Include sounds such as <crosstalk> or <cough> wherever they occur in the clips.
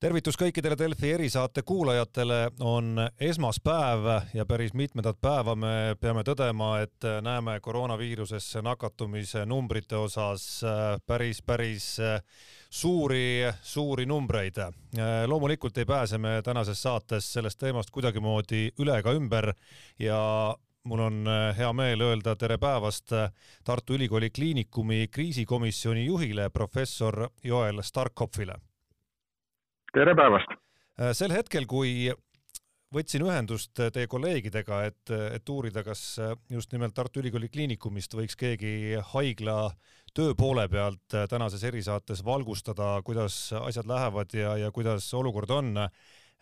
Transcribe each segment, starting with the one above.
tervitus kõikidele Delfi erisaate kuulajatele, on esmaspäev ja päris mitmendat päeva. Me peame tõdema, et näeme koroonaviirusesse nakatumise numbrite osas äh, päris, päris äh, suuri, suuri numbreid. Äh, loomulikult ei pääse me tänases saates sellest teemast kuidagimoodi üle ega ümber. Ja mul on hea meel öelda tere päevast Tartu Ülikooli Kliinikumi kriisikomisjoni juhile, professor Joel Starkopfile tere päevast! Äh, sel hetkel, kui võtsin ühendust teie kolleegidega, et, et uurida, kas just nimelt Tartu Ülikooli Kliinikumist võiks keegi haigla töö poole pealt tänases erisaates valgustada, kuidas asjad lähevad ja, ja kuidas olukord on,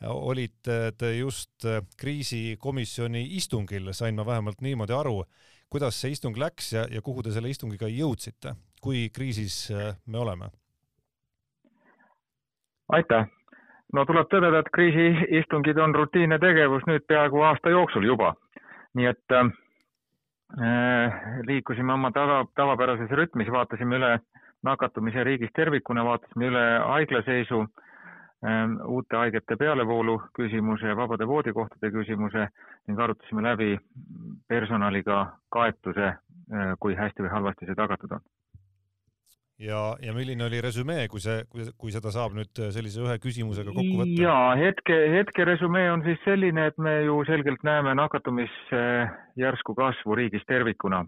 olite te just kriisikomisjoni istungil, sain ma vähemalt niimoodi aru. kuidas see istung läks ja, ja kuhu te selle istungiga jõudsite, kui kriisis me oleme? aitäh, no tuleb tõdeda, et kriisiistungid on rutiinne tegevus nüüd peaaegu aasta jooksul juba. nii et äh, liikusime oma tava, tavapärases rütmis, vaatasime üle nakatumise riigis tervikuna, vaatasime üle haiglaseisu äh,, uute haigete pealevoolu küsimuse ja vabade voodikohtade küsimuse ning arutasime läbi personaliga kaetuse äh,, kui hästi või halvasti see tagatud on ja, ja milline oli resümee, kui see, kui seda saab nüüd sellise ühe küsimusega kokku võtta? ja hetke, hetke resümee on siis selline, et me ju selgelt näeme nakatumise järsku kasvu riigis tervikuna.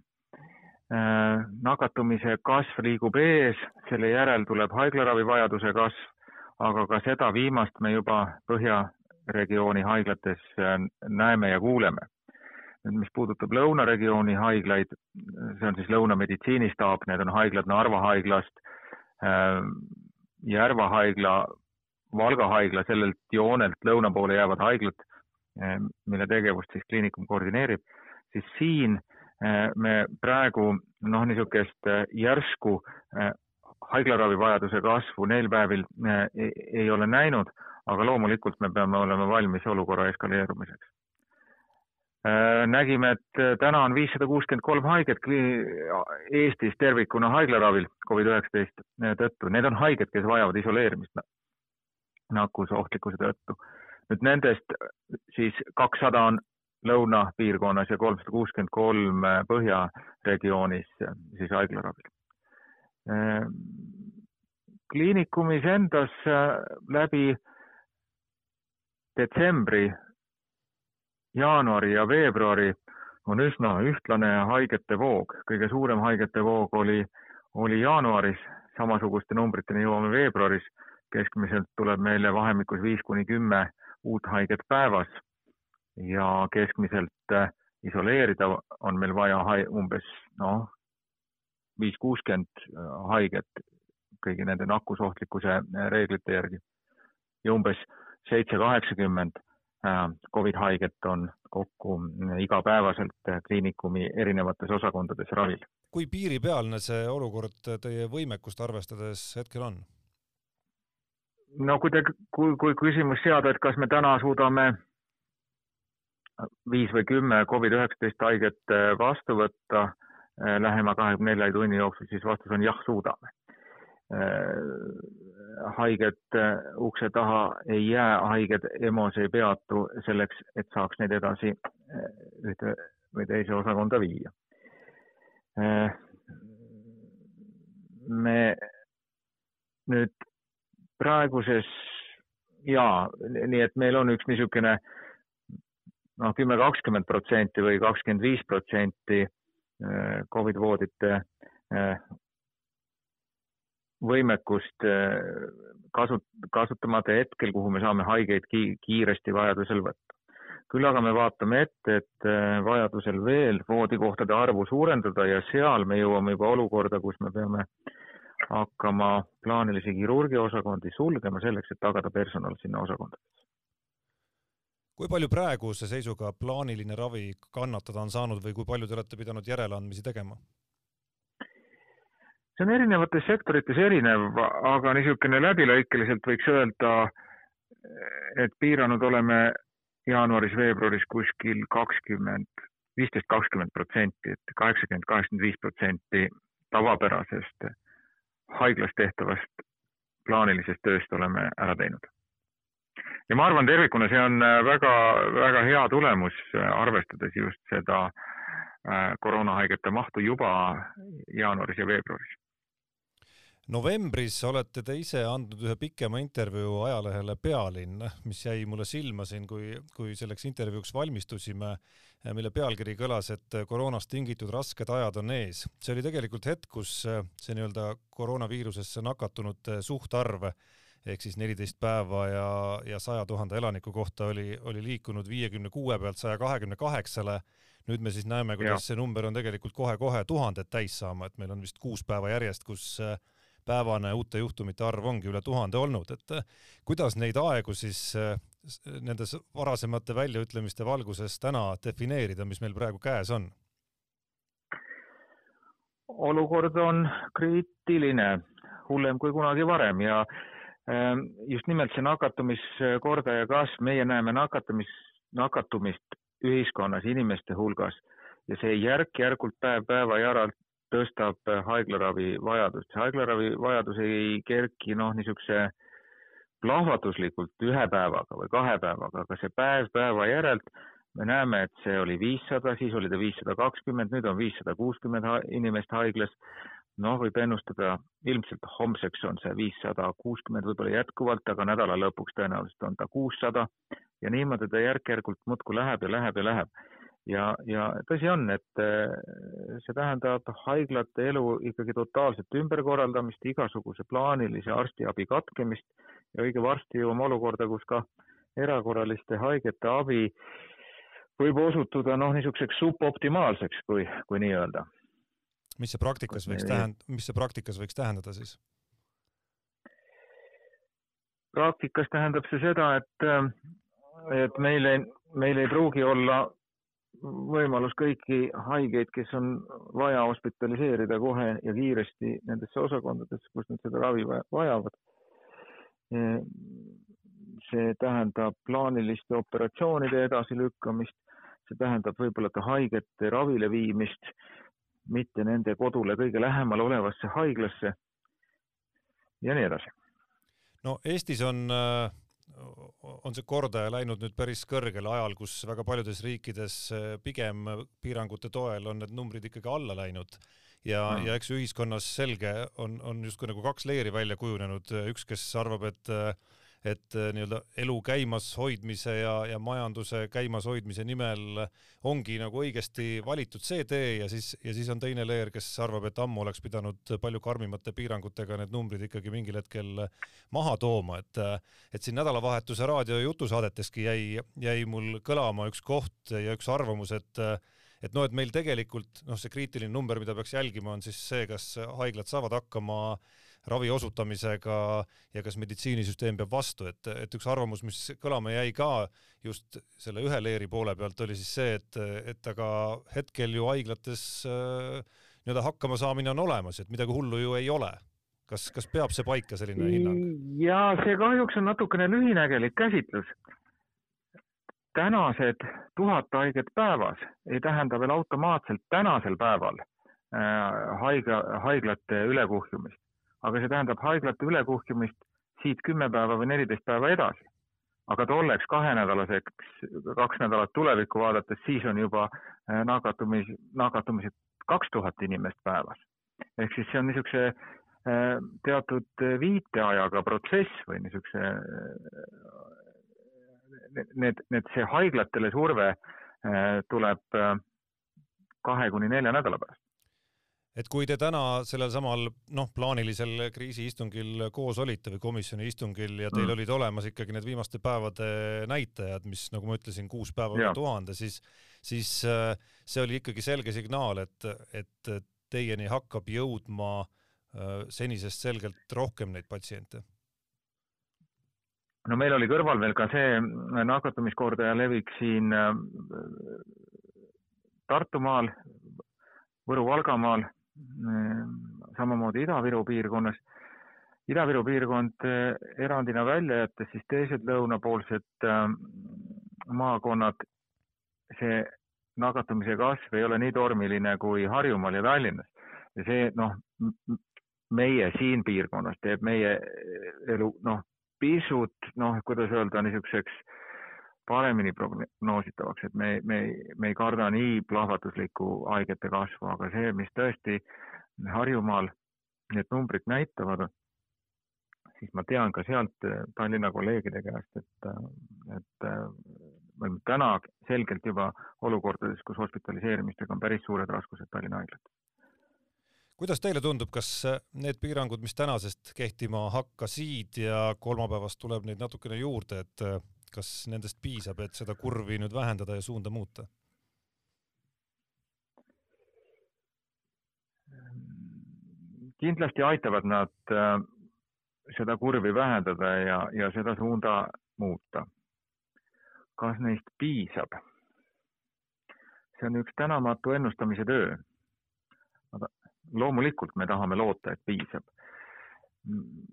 Äh, nakatumise kasv liigub ees, selle järel tuleb haiglaravivajaduse kasv, aga ka seda viimast me juba põhjaregiooni haiglates äh, näeme ja kuuleme nüüd, mis puudutab lõunaregiooni haiglaid, see on siis Lõuna meditsiinistaap, need on haiglad Narva haiglast, ähm, Järva haigla, Valga haigla, sellelt joonelt lõuna poole jäävad haiglad, ähm, mille tegevust siis kliinikum koordineerib, siis siin äh, me praegu noh, niisugust äh, järsku äh, haiglaravivajaduse kasvu neil päevil ei ole näinud, aga loomulikult me peame olema valmis olukorra eskaleerumiseks. Äh, nägime, et äh, täna on viissada kuuskümmend kolm haiget Eestis tervikuna haiglaravil Covid-19 äh, tõttu. Need on haiged, kes vajavad isoleerimist nakkusohtlikkuse tõttu. nüüd nendest siis kakssada on lõunapiirkonnas ja kolmsada kuuskümmend kolm põhjaregioonis siis haiglaravil. kliinikumis endas läbi detsembri jaanuari ja veebruari on üsna ühtlane haigete voog. kõige suurem haigete voog oli, oli jaanuaris, samasuguste numbriteni jõuame veebruaris. keskmiselt tuleb meile vahemikus viis kuni kümme uut haiget päevas ja keskmiselt äh, isoleerida on meil vaja umbes noh, viis, kuuskümmend äh, haiget kõigi nende nakkusohtlikkuse äh, reeglite järgi ja umbes seitse, kaheksakümmend Covid haiget on kokku igapäevaselt kliinikumi erinevates osakondades ravil. kui piiripealne see olukord teie võimekust arvestades hetkel on? no kui te, kui, kui küsimus seada, et kas me täna suudame viis või kümme Covid-19 haiget vastu võtta äh, lähema kahekümne nelja tunni jooksul, siis vastus on jah, suudame Äh, haiged äh, ukse taha ei jää, haiged EMO-s ei peatu selleks, et saaks neid edasi äh, ühte või teise osakonda viia. me nüüd praeguses ja nii, et meil on üks niisugune noh, kümme, kakskümmend protsenti või kakskümmend viis protsenti Covid voodite võimekust äh, kasut-, kasutamata hetkel, kuhu me saame haigeid ki kiiresti vajadusel võtta. küll aga me vaatame ette, et äh, vajadusel veel voodikohtade arvu suurendada ja seal me jõuame juba olukorda, kus me peame hakkama plaanilisi kirurgiaosakondi sulgema selleks, et tagada personal sinna osakondadesse. kui palju praeguse seisuga plaaniline ravi kannatada on saanud või kui palju te olete pidanud järeleandmisi tegema? See on erinevates sektorites erinev, aga niisugune läbilõikeliselt võiks öelda, et piiranud oleme jaanuaris-veebruaris kuskil kakskümmend, viisteist, kakskümmend protsenti, et kaheksakümmend, kaheksakümmend viis protsenti tavapärasest haiglas tehtavast plaanilisest tööst oleme ära teinud. ja ma arvan, tervikuna see on väga, väga hea tulemus, arvestades just seda koroonahaigete mahtu juba jaanuaris ja veebruaris novembris olete te ise andnud ühe pikema intervjuu ajalehele Pealinn, mis jäi mulle silma siin, kui, kui selleks intervjuuks valmistusime, mille pealkiri kõlas, et koroonast tingitud rasked ajad on ees. see oli tegelikult hetk, kus see nii-öelda koroonaviirusesse nakatunute suhtarv ehk siis neliteist päeva ja, ja saja tuhande elaniku kohta oli, oli liikunud viiekümne kuue pealt saja kahekümne kaheksale. nüüd me siis näeme, kuidas ja. see number on tegelikult kohe-kohe tuhandet täis saama, et meil on vist kuus päeva järjest, kus päevane uute juhtumite arv ongi üle tuhande olnud, et eh, kuidas neid aegu siis eh, nendes varasemate väljaütlemiste valguses täna defineerida, mis meil praegu käes on? olukord on kriitiline, hullem kui kunagi varem ja ehm, just nimelt see nakatumiskordaja kasv, meie näeme nakatumis, nakatumist ühiskonnas, inimeste hulgas ja see järk-järgult päev päeva järelt tõstab haiglaravi vajadust. haiglaravi vajadus ei kerki noh, niisuguse plahvatuslikult ühe päevaga või kahe päevaga, aga see päev päeva järelt me näeme, et see oli viissada, siis oli ta viissada kakskümmend, nüüd on viissada kuuskümmend inimest haiglas. noh, võib ennustada, ilmselt homseks on see viissada kuuskümmend võib-olla jätkuvalt, aga nädala lõpuks tõenäoliselt on ta kuussada ja niimoodi ta järk-järgult muudkui läheb ja läheb ja läheb ja, ja tõsi on, et äh, see tähendab haiglate elu ikkagi totaalset ümberkorraldamist, igasuguse plaanilise arstiabi katkemist ja õige varsti jõuame olukorda, kus ka erakorraliste haigete abi võib osutuda noh, niisuguseks suboptimaalseks, kui, kui nii öelda. mis see praktikas võiks tähend-, mis see praktikas võiks tähendada siis? praktikas tähendab see seda, et, et meil ei, meil ei pruugi olla võimalus kõiki haigeid, kes on vaja hospitaliseerida kohe ja kiiresti nendesse osakondadesse, kus nad seda ravi vajavad. see tähendab plaaniliste operatsioonide edasilükkamist, see tähendab võib-olla ka haigete ravile viimist, mitte nende kodule kõige lähemal olevasse haiglasse ja nii edasi. no Eestis on äh on see kordaja läinud nüüd päris kõrgele ajal, kus väga paljudes riikides eh, pigem piirangute toel on need numbrid ikkagi alla läinud ja mm., ja eks ühiskonnas selge on, on justkui nagu kaks leeri välja kujunenud, üks, kes arvab, et et äh, nii-öelda elu käimas hoidmise ja, ja majanduse käimas hoidmise nimel ongi nagu õigesti valitud see tee ja siis, ja siis on teine leer, kes arvab, et ammu oleks pidanud palju karmimate piirangutega need numbrid ikkagi mingil hetkel maha tooma, et et siin nädalavahetuse raadio jutusaadeteski jäi, jäi mul kõlama üks koht ja üks arvamus, et et noh, et meil tegelikult noh, see kriitiline number, mida peaks jälgima, on siis see, kas haiglad saavad hakkama äh, ravi osutamisega ja kas meditsiinisüsteem peab vastu, et, et üks arvamus, mis kõlama jäi ka just selle ühe leeri poole pealt, oli siis see, et, et aga hetkel ju haiglates äh, nii-öelda hakkama saamine on olemas, et midagi hullu ju ei ole. kas, kas peab see paika, selline hinnang? ja see kahjuks on natukene lühinägelik käsitlus. tänased tuhat haiget päevas ei tähenda veel automaatselt tänasel päeval äh, haigla, haiglate ülekuhjumist aga see tähendab haiglate ülekuhjumist siit kümme päeva või neliteist päeva edasi. aga tolleks kahenädalaseks, kaks nädalat tulevikku vaadates, siis on juba äh, nakatumis, nakatumised kaks tuhat inimest päevas. ehk siis see on niisuguse äh, teatud viiteajaga protsess või niisuguse, äh, need, need, see haiglatele surve tuleb kahe kuni nelja nädala pärast et kui te täna sellel samal noh, plaanilisel kriisiistungil koos olite või komisjoni istungil ja teil mm. olid olemas ikkagi need viimaste päevade näitajad, mis nagu ma ütlesin, kuus päeva üle tuhande, siis, siis äh, see oli ikkagi selge signaal, et, et teieni hakkab jõudma äh, senisest selgelt rohkem neid patsiente. No meil oli kõrval veel ka see nakatumiskordaja levik siin äh, Tartumaal, Võru-Valgamaal samamoodi Ida-Viru piirkonnas. Ida-Viru piirkond eh, erandina välja jättes, siis teised lõunapoolsed eh, maakonnad, see nakatumise kasv ei ole nii tormiline kui Harjumaal ja Tallinnas. ja see noh, meie siin piirkonnas teeb meie elu noh, pisut noh, kuidas öelda, niisuguseks paremini prognoositavaks, et me, me, me ei karda nii plahvatuslikku haigete kasvu, aga see, mis tõesti Harjumaal need numbrid näitavad, siis ma tean ka sealt Tallinna kolleegide käest, et, et me oleme täna selgelt juba olukordades, kus hospitaliseerimistega on päris suured raskused Tallinna haiglates. Kuidas teile tundub, kas need piirangud, mis tänasest kehtima hakkasid ja kolmapäevast tuleb neid natukene juurde, et kas nendest piisab, et seda kurvi nüüd vähendada ja suunda muuta? kindlasti aitavad nad äh, seda kurvi vähendada ja, ja seda suunda muuta. kas neist piisab? see on üks tänamatu ennustamise töö. loomulikult me tahame loota, et piisab.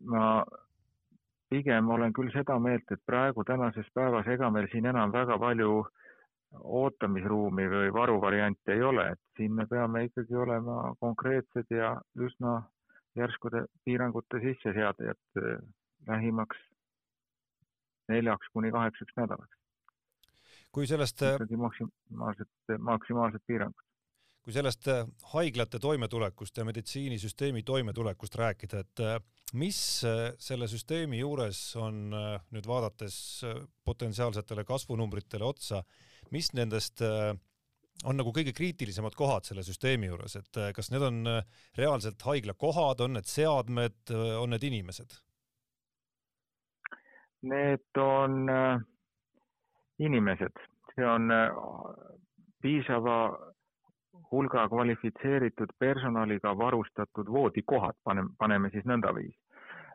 ma pigem olen küll seda meelt, et praegu tänases päevas, ega meil siin enam väga palju ootamisruumi või varuvariante ei ole, et siin me peame ikkagi olema konkreetsed ja üsna järskude piirangute sisseseadjad eh, lähimaks neljaks kuni kaheksaks nädalaks. kui sellest eh, ikkagi maksimaalsed, maksimaalsed piirangud kui sellest äh, haiglate toimetulekust ja meditsiinisüsteemi toimetulekust rääkida, et mis äh, selle süsteemi juures on nüüd vaadates potentsiaalsetele kasvunumbritele otsa, mis nendest on nagu kõige kriitilisemad kohad selle süsteemi juures, et kas need on reaalselt haiglakohad, on need seadmed, on need inimesed? Need on inimesed, see on piisava hulga kvalifitseeritud personaliga varustatud voodikohad, paneme, paneme siis nõndaviisi.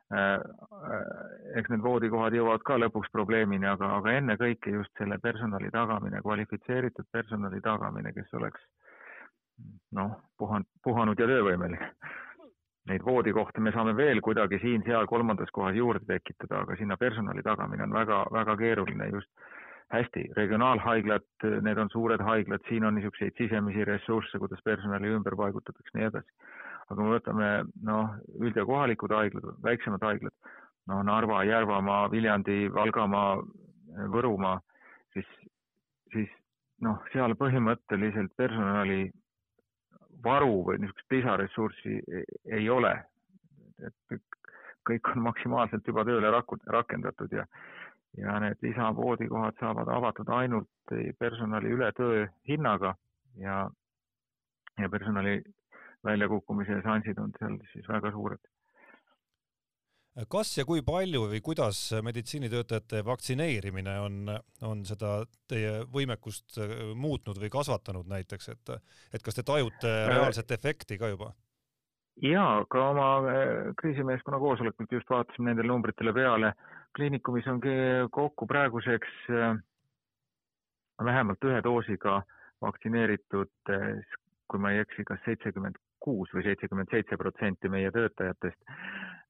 Äh, äh, eks need voodikohad jõuavad ka lõpuks probleemini, aga, aga ennekõike just selle personali tagamine, kvalifitseeritud personali tagamine, kes oleks noh, puhanud, puhanud ja töövõimeline. Neid voodikohti me saame veel kuidagi siin-seal kolmandas kohas juurde tekitada, aga sinna personali tagamine on väga, väga keeruline just hästi, regionaalhaiglad, need on suured haiglad, siin on niisuguseid sisemisi ressursse, kuidas personali ümber paigutatakse, nii edasi. Aga kui me võtame noh, üld- ja kohalikud haiglad, väiksemad haiglad, noh, Narva, Järvamaa, Viljandi, Valgamaa, Võrumaa, siis, siis noh, seal põhimõtteliselt personali varu või niisugust lisaressurssi ei ole. et kõik on maksimaalselt juba tööle rakendatud ja ja need lisavoodikohad saavad avatud ainult personali ületöö hinnaga ja, ja personali väljakukkumise šansid on seal siis väga suured. kas ja kui palju või kuidas meditsiinitöötajate vaktsineerimine on, on seda teie võimekust muutnud või kasvatanud näiteks, et, et kas te tajute reaalset efekti ka juba? ja ka oma äh, kriisimeeskonna koosolekult just vaatasime nendele numbritele peale kliinikumis on kokku praeguseks äh, vähemalt ühe doosiga vaktsineeritud, äh, kui ma ei eksi, kas seitsekümmend kuus või seitsekümmend seitse protsenti meie töötajatest,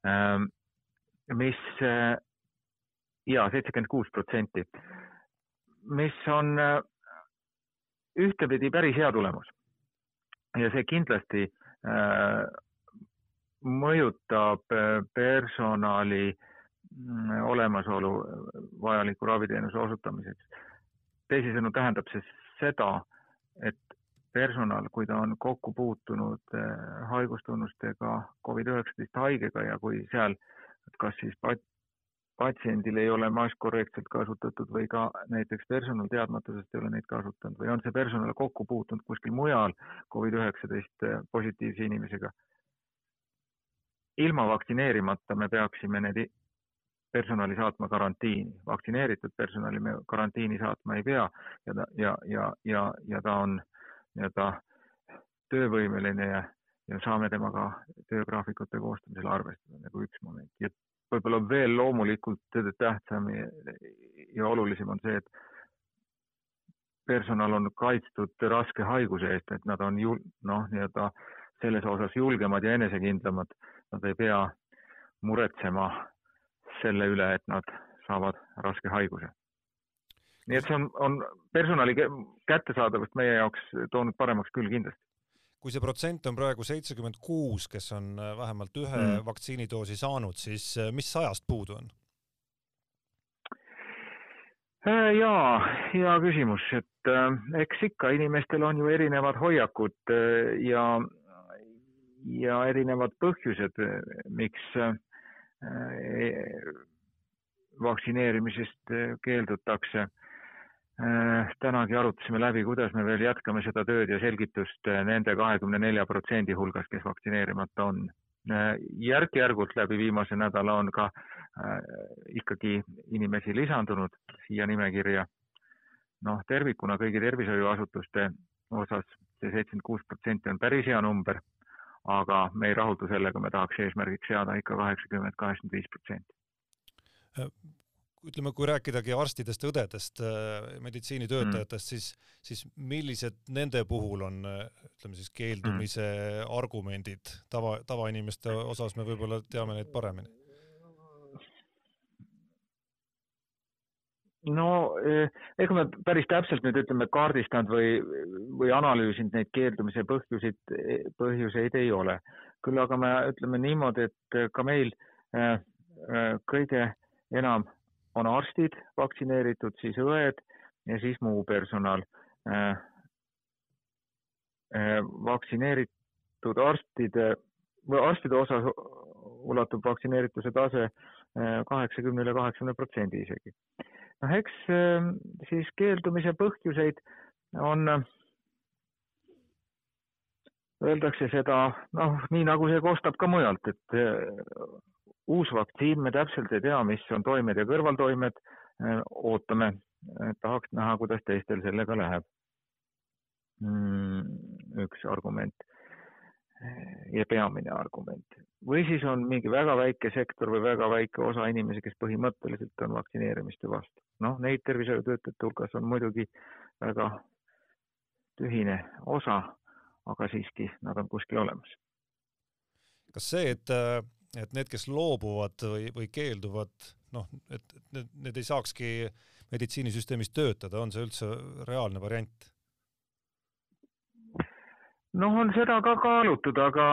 ähm, mis äh, ja seitsekümmend kuus protsenti, mis on ühtepidi päris hea tulemus. ja see kindlasti mõjutab personali äh, Mm, olemasolu vajaliku raviteenuse osutamiseks. teisisõnu tähendab see seda, et personal, kui ta on kokku puutunud eh, haigustunnustega Covid-19 haigega ja kui seal kas siis patsiendil ei ole mask korrektselt kasutatud või ka näiteks personal teadmatusest ei ole neid kasutanud või on see personal kokku puutunud kuskil mujal Covid-19 positiivse inimesega. ilma vaktsineerimata me peaksime need personali saatma karantiini, vaktsineeritud personali me karantiini saatma ei pea ja ja, ja, ja, ja ta on nii-öelda töövõimeline ja, ja saame temaga töögraafikute koostamisel arvestada nagu üks moment ja võib-olla veel loomulikult tähtsam ja, ja olulisem on see, et personal on kaitstud raske haiguse eest, et nad on jul-, noh, nii-öelda selles osas julgemad ja enesekindlamad, nad ei pea muretsema selle üle, et nad saavad raske haiguse. Nii et see on, on personali kättesaadavust meie jaoks toonud paremaks küll kindlasti. kui see protsent on praegu seitsekümmend kuus, kes on äh, vähemalt ühe mm. vaktsiinidoosi saanud, siis äh, mis sajast puudu on? jaa, hea küsimus, et eks ikka inimestel on ju erinevad hoiakud ja, ja erinevad põhjused, miks vaktsineerimisest keeldutakse Äh, tänagi arutasime läbi, kuidas me veel jätkame seda tööd ja selgitust äh, nende kahekümne nelja protsendi hulgas, kes vaktsineerimata on. Äh, järk-järgult läbi viimase nädala on ka ikkagi inimesi lisandunud siia nimekirja. noh, tervikuna kõigi tervishoiuasutuste osas see seitsekümmend kuus protsenti on päris hea number, aga me ei rahuldu sellega, me tahaks eesmärgiks seada ikka kaheksakümmend, kaheksakümmend viis protsenti ütleme, kui rääkidagi arstidest, õdedest, äh, meditsiinitöötajatest mm., siis, siis millised nende puhul on, ütleme siis keeldumise mm. argumendid tava, tavainimeste osas me võib-olla teame neid paremini? no eh, ega me päris täpselt nüüd ütleme kaardistanud või, või analüüsinud neid keeldumise põhjuseid, põhjuseid ei ole. küll aga me ütleme niimoodi, et ka meil äh, kõige enam on arstid vaktsineeritud, siis õed ja siis muu personal. Äh, äh, vaktsineeritud arstide arstide osas ulatub vaktsineerituse tase äh, kaheksakümnele, kaheksakümne protsendi isegi. noh, eks siis keeldumise põhjuseid on, öeldakse seda, noh, nii nagu see kostab ka mujalt, et uus vaktsiin, me täpselt ei tea, mis on toimed ja kõrvaltoimed. Äh, ootame, tahaks näha, kuidas teistel sellega läheb. Mm, üks argument ja peamine argument või siis on mingi väga väike sektor või väga väike osa inimesi, kes põhimõtteliselt on vaktsineerimiste vastu. noh, neid tervishoiutöötajate hulgas on muidugi väga tühine osa, aga siiski nad on kuskil olemas. kas see, et äh, et need, kes loobuvad või, või keelduvad, noh, et need, need ei saakski meditsiinisüsteemis töötada, on see üldse reaalne variant? noh, on seda ka kaalutud, aga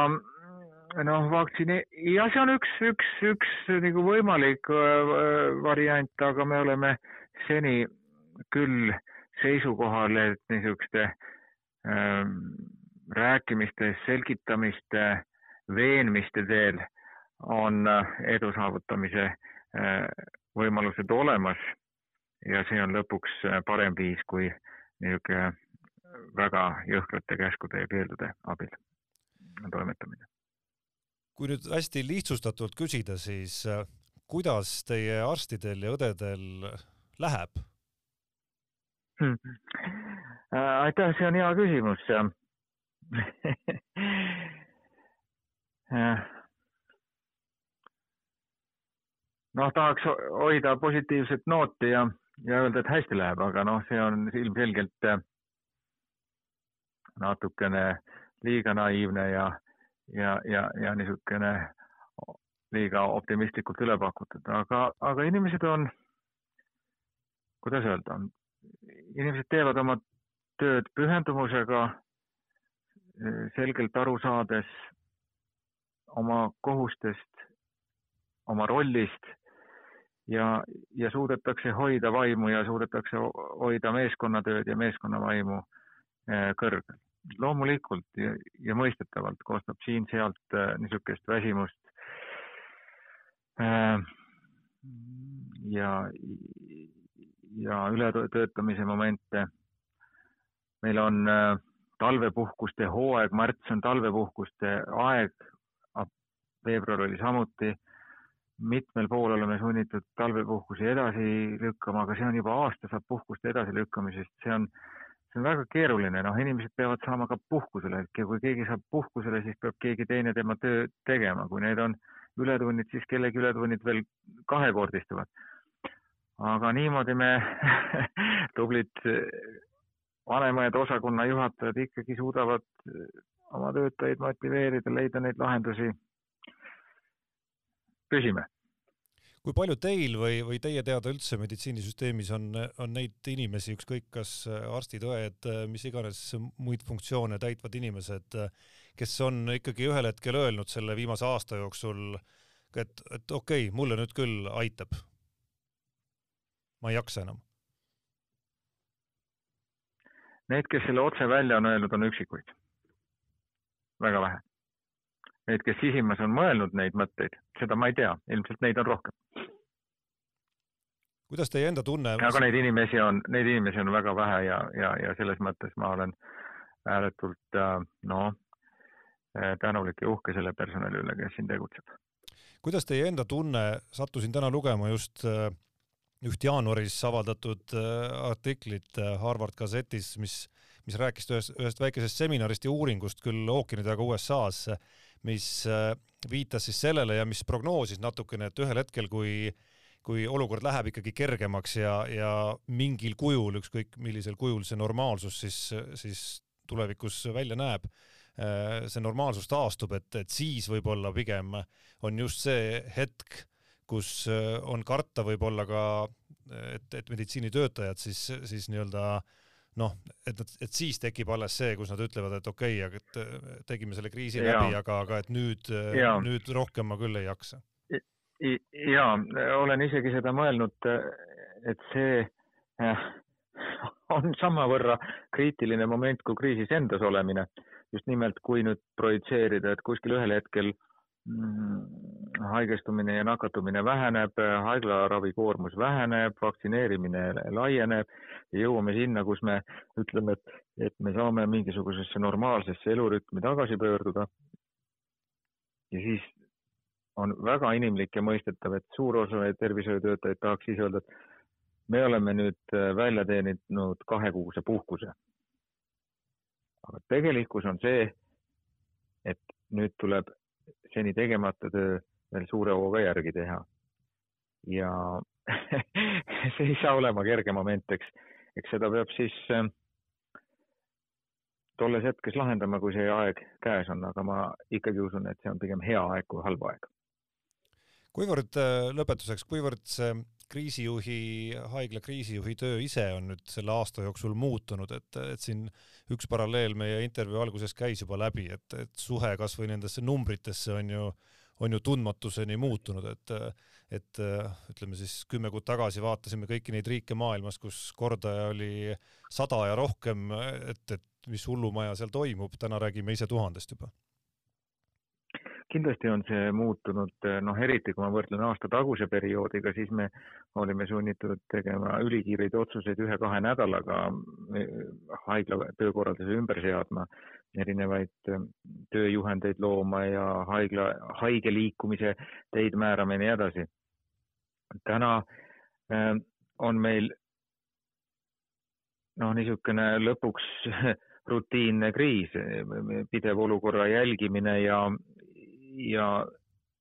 noh, vaktsiini, jah, see on üks, üks, üks nagu võimalik äh, variant, aga me oleme seni küll seisukohal, et niisuguste ähm, rääkimiste, selgitamiste, veenmiste teel on äh, edu saavutamise äh, võimalused olemas ja see on lõpuks äh, parem viis kui niisugune väga jõhkrate käskude ja keeldude abil toimetamine. kui nüüd hästi lihtsustatult küsida, siis kuidas teie arstidel ja õdedel läheb hmm.? aitäh, see on hea küsimus <laughs> noh, tahaks hoida positiivset nooti ja, ja öelda, et hästi läheb, aga noh, see on ilmselgelt äh, natukene liiga naiivne ja, ja, ja, ja niisugune liiga optimistlikult üle pakutud, aga, aga inimesed on, kuidas öelda, inimesed teevad oma tööd pühendumusega, selgelt aru saades oma kohustest, oma rollist ja, ja suudetakse hoida vaimu ja suudetakse hoida meeskonnatööd ja meeskonnavaimu eh, kõrgel. loomulikult ja, ja mõistetavalt kostab siin-sealt eh, niisugust väsimust eh, ja, ja ületöötamise momente. meil on talvepuhkuste hooaeg, märts on talvepuhkuste aeg, veebruar oli samuti mitmel pool oleme sunnitud talvepuhkusi edasi lükkama, aga see on juba aasta saab puhkuste edasilükkamisest, see on, see on väga keeruline, noh, inimesed peavad saama ka puhkusele, et kui keegi saab puhkusele, siis peab keegi teine tema töö tegema, kui need on ületunnid, siis kellegi ületunnid veel kahekordistuvad. aga niimoodi me <laughs> tublid vanemad osakonna juhatajad ikkagi suudavad oma töötajaid motiveerida, leida neid lahendusi püsime. kui palju teil või, või teie teada üldse meditsiinisüsteemis on, on neid inimesi, ükskõik kas arstid, õed, mis iganes muid funktsioone täitvad inimesed, kes on ikkagi ühel hetkel öelnud selle viimase aasta jooksul, et, et okei okay,, mulle nüüd küll aitab. ma ei jaksa enam Need, kes selle otse välja on öelnud, on üksikuid. väga vähe. Need, kes sisimas on mõelnud neid mõtteid, seda ma ei tea, ilmselt neid on rohkem. kuidas teie enda tunne? aga neid inimesi on, neid inimesi on väga vähe ja, ja, ja selles mõttes ma olen ääretult noh, tänulik ja uhke selle personali üle, kes siin tegutseb. kuidas teie enda tunne, sattusin täna lugema just äh, üht jaanuaris avaldatud artiklit Harvard Gazette'is, mis, mis rääkis ühest, ühest väikesest seminarist ja uuringust küll ookeani taga USA-s, mis äh, viitas siis sellele ja mis prognoosis natukene, et ühel hetkel, kui kui olukord läheb ikkagi kergemaks ja, ja mingil kujul, ükskõik millisel kujul see normaalsus siis, siis tulevikus välja näeb, see normaalsus taastub, et, et siis võib-olla pigem on just see hetk, kus äh, on karta võib-olla ka, et, et meditsiinitöötajad siis, siis nii-öelda noh, et, et siis tekib alles see, kus nad ütlevad, et okei okay,, aga et äh, tegime selle kriisi ja. läbi, aga, aga et nüüd, äh, nüüd rohkem ma küll ei jaksa. ja olen isegi seda mõelnud, et see on samavõrra kriitiline moment kui kriisis endas olemine. just nimelt, kui nüüd projitseerida, et kuskil ühel hetkel äh, haigestumine ja nakatumine väheneb, haiglaravikoormus väheneb, vaktsineerimine laieneb ja jõuame sinna, kus me ütleme, et, et me saame mingisugusesse normaalsesse elurütmi tagasi pöörduda. ja siis on väga inimlik ja mõistetav, et suur osa tervishoiutöötajaid tahaks siis öelda, et me oleme nüüd välja teeninud kahekuuse puhkuse. aga tegelikkus on see, et nüüd tuleb seni tegemata töö veel suure hooga järgi teha. ja <laughs> see ei saa olema kerge moment, eks, eks seda peab siis äh, tolles hetkes lahendama, kui see aeg käes on, aga ma ikkagi usun, et see on pigem hea aeg kui halb aeg. kuivõrd äh, lõpetuseks, kuivõrd see kriisijuhi, haigla kriisijuhi töö ise on nüüd selle aasta jooksul muutunud, et, et siin üks paralleel meie intervjuu alguses käis juba läbi, et, et suhe kasvõi nendesse numbritesse on ju, on ju tundmatuseni muutunud, et, et ütleme siis kümme kuud tagasi vaatasime kõiki neid riike maailmas, kus kordaja oli sada ja rohkem, et, et mis hullumaja seal toimub, täna räägime ise tuhandest juba kindlasti on see muutunud, noh eriti kui ma võrdlen aasta taguse perioodiga, siis me olime sunnitud tegema ülikiireid otsuseid ühe-kahe nädalaga, haigla töökorralduse ümber seadma, erinevaid äh, tööjuhendeid looma ja haigla, haige liikumise teid määrama ja nii edasi. täna on meil noh, niisugune lõpuks <laughs> rutiinne kriis, pidev olukorra jälgimine ja, ja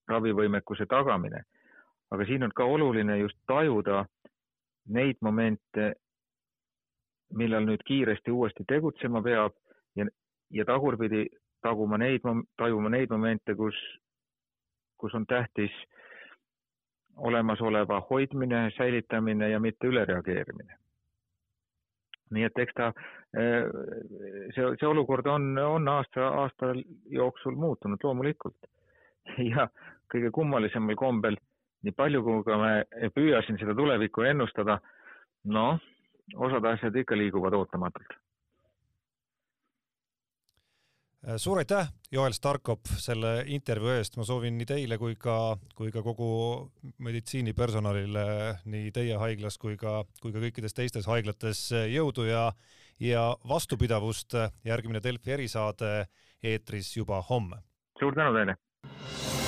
ravivõimekuse tagamine. aga siin on ka oluline just tajuda neid momente, millal nüüd kiiresti uuesti tegutsema peab ja, ja tagurpidi taguma neid, tajuma neid momente, kus, kus on tähtis olemasoleva hoidmine, säilitamine ja mitte ülereageerimine. nii et eks ta, see, see olukord on, on aasta, aasta jooksul muutunud loomulikult <laughs> ja kõige kummalisemal kombel, nii palju kui ka me püüasin seda tulevikku ennustada, noh, osad asjad ikka liiguvad ootamatult. suur aitäh, Joel Starkop, selle intervjuu eest, ma soovin nii teile kui ka, kui ka kogu meditsiinipersonalile nii teie haiglas kui ka, kui ka kõikides teistes haiglates jõudu ja ja vastupidavust. järgmine Delfi erisaade eetris juba homme. suur tänu teile you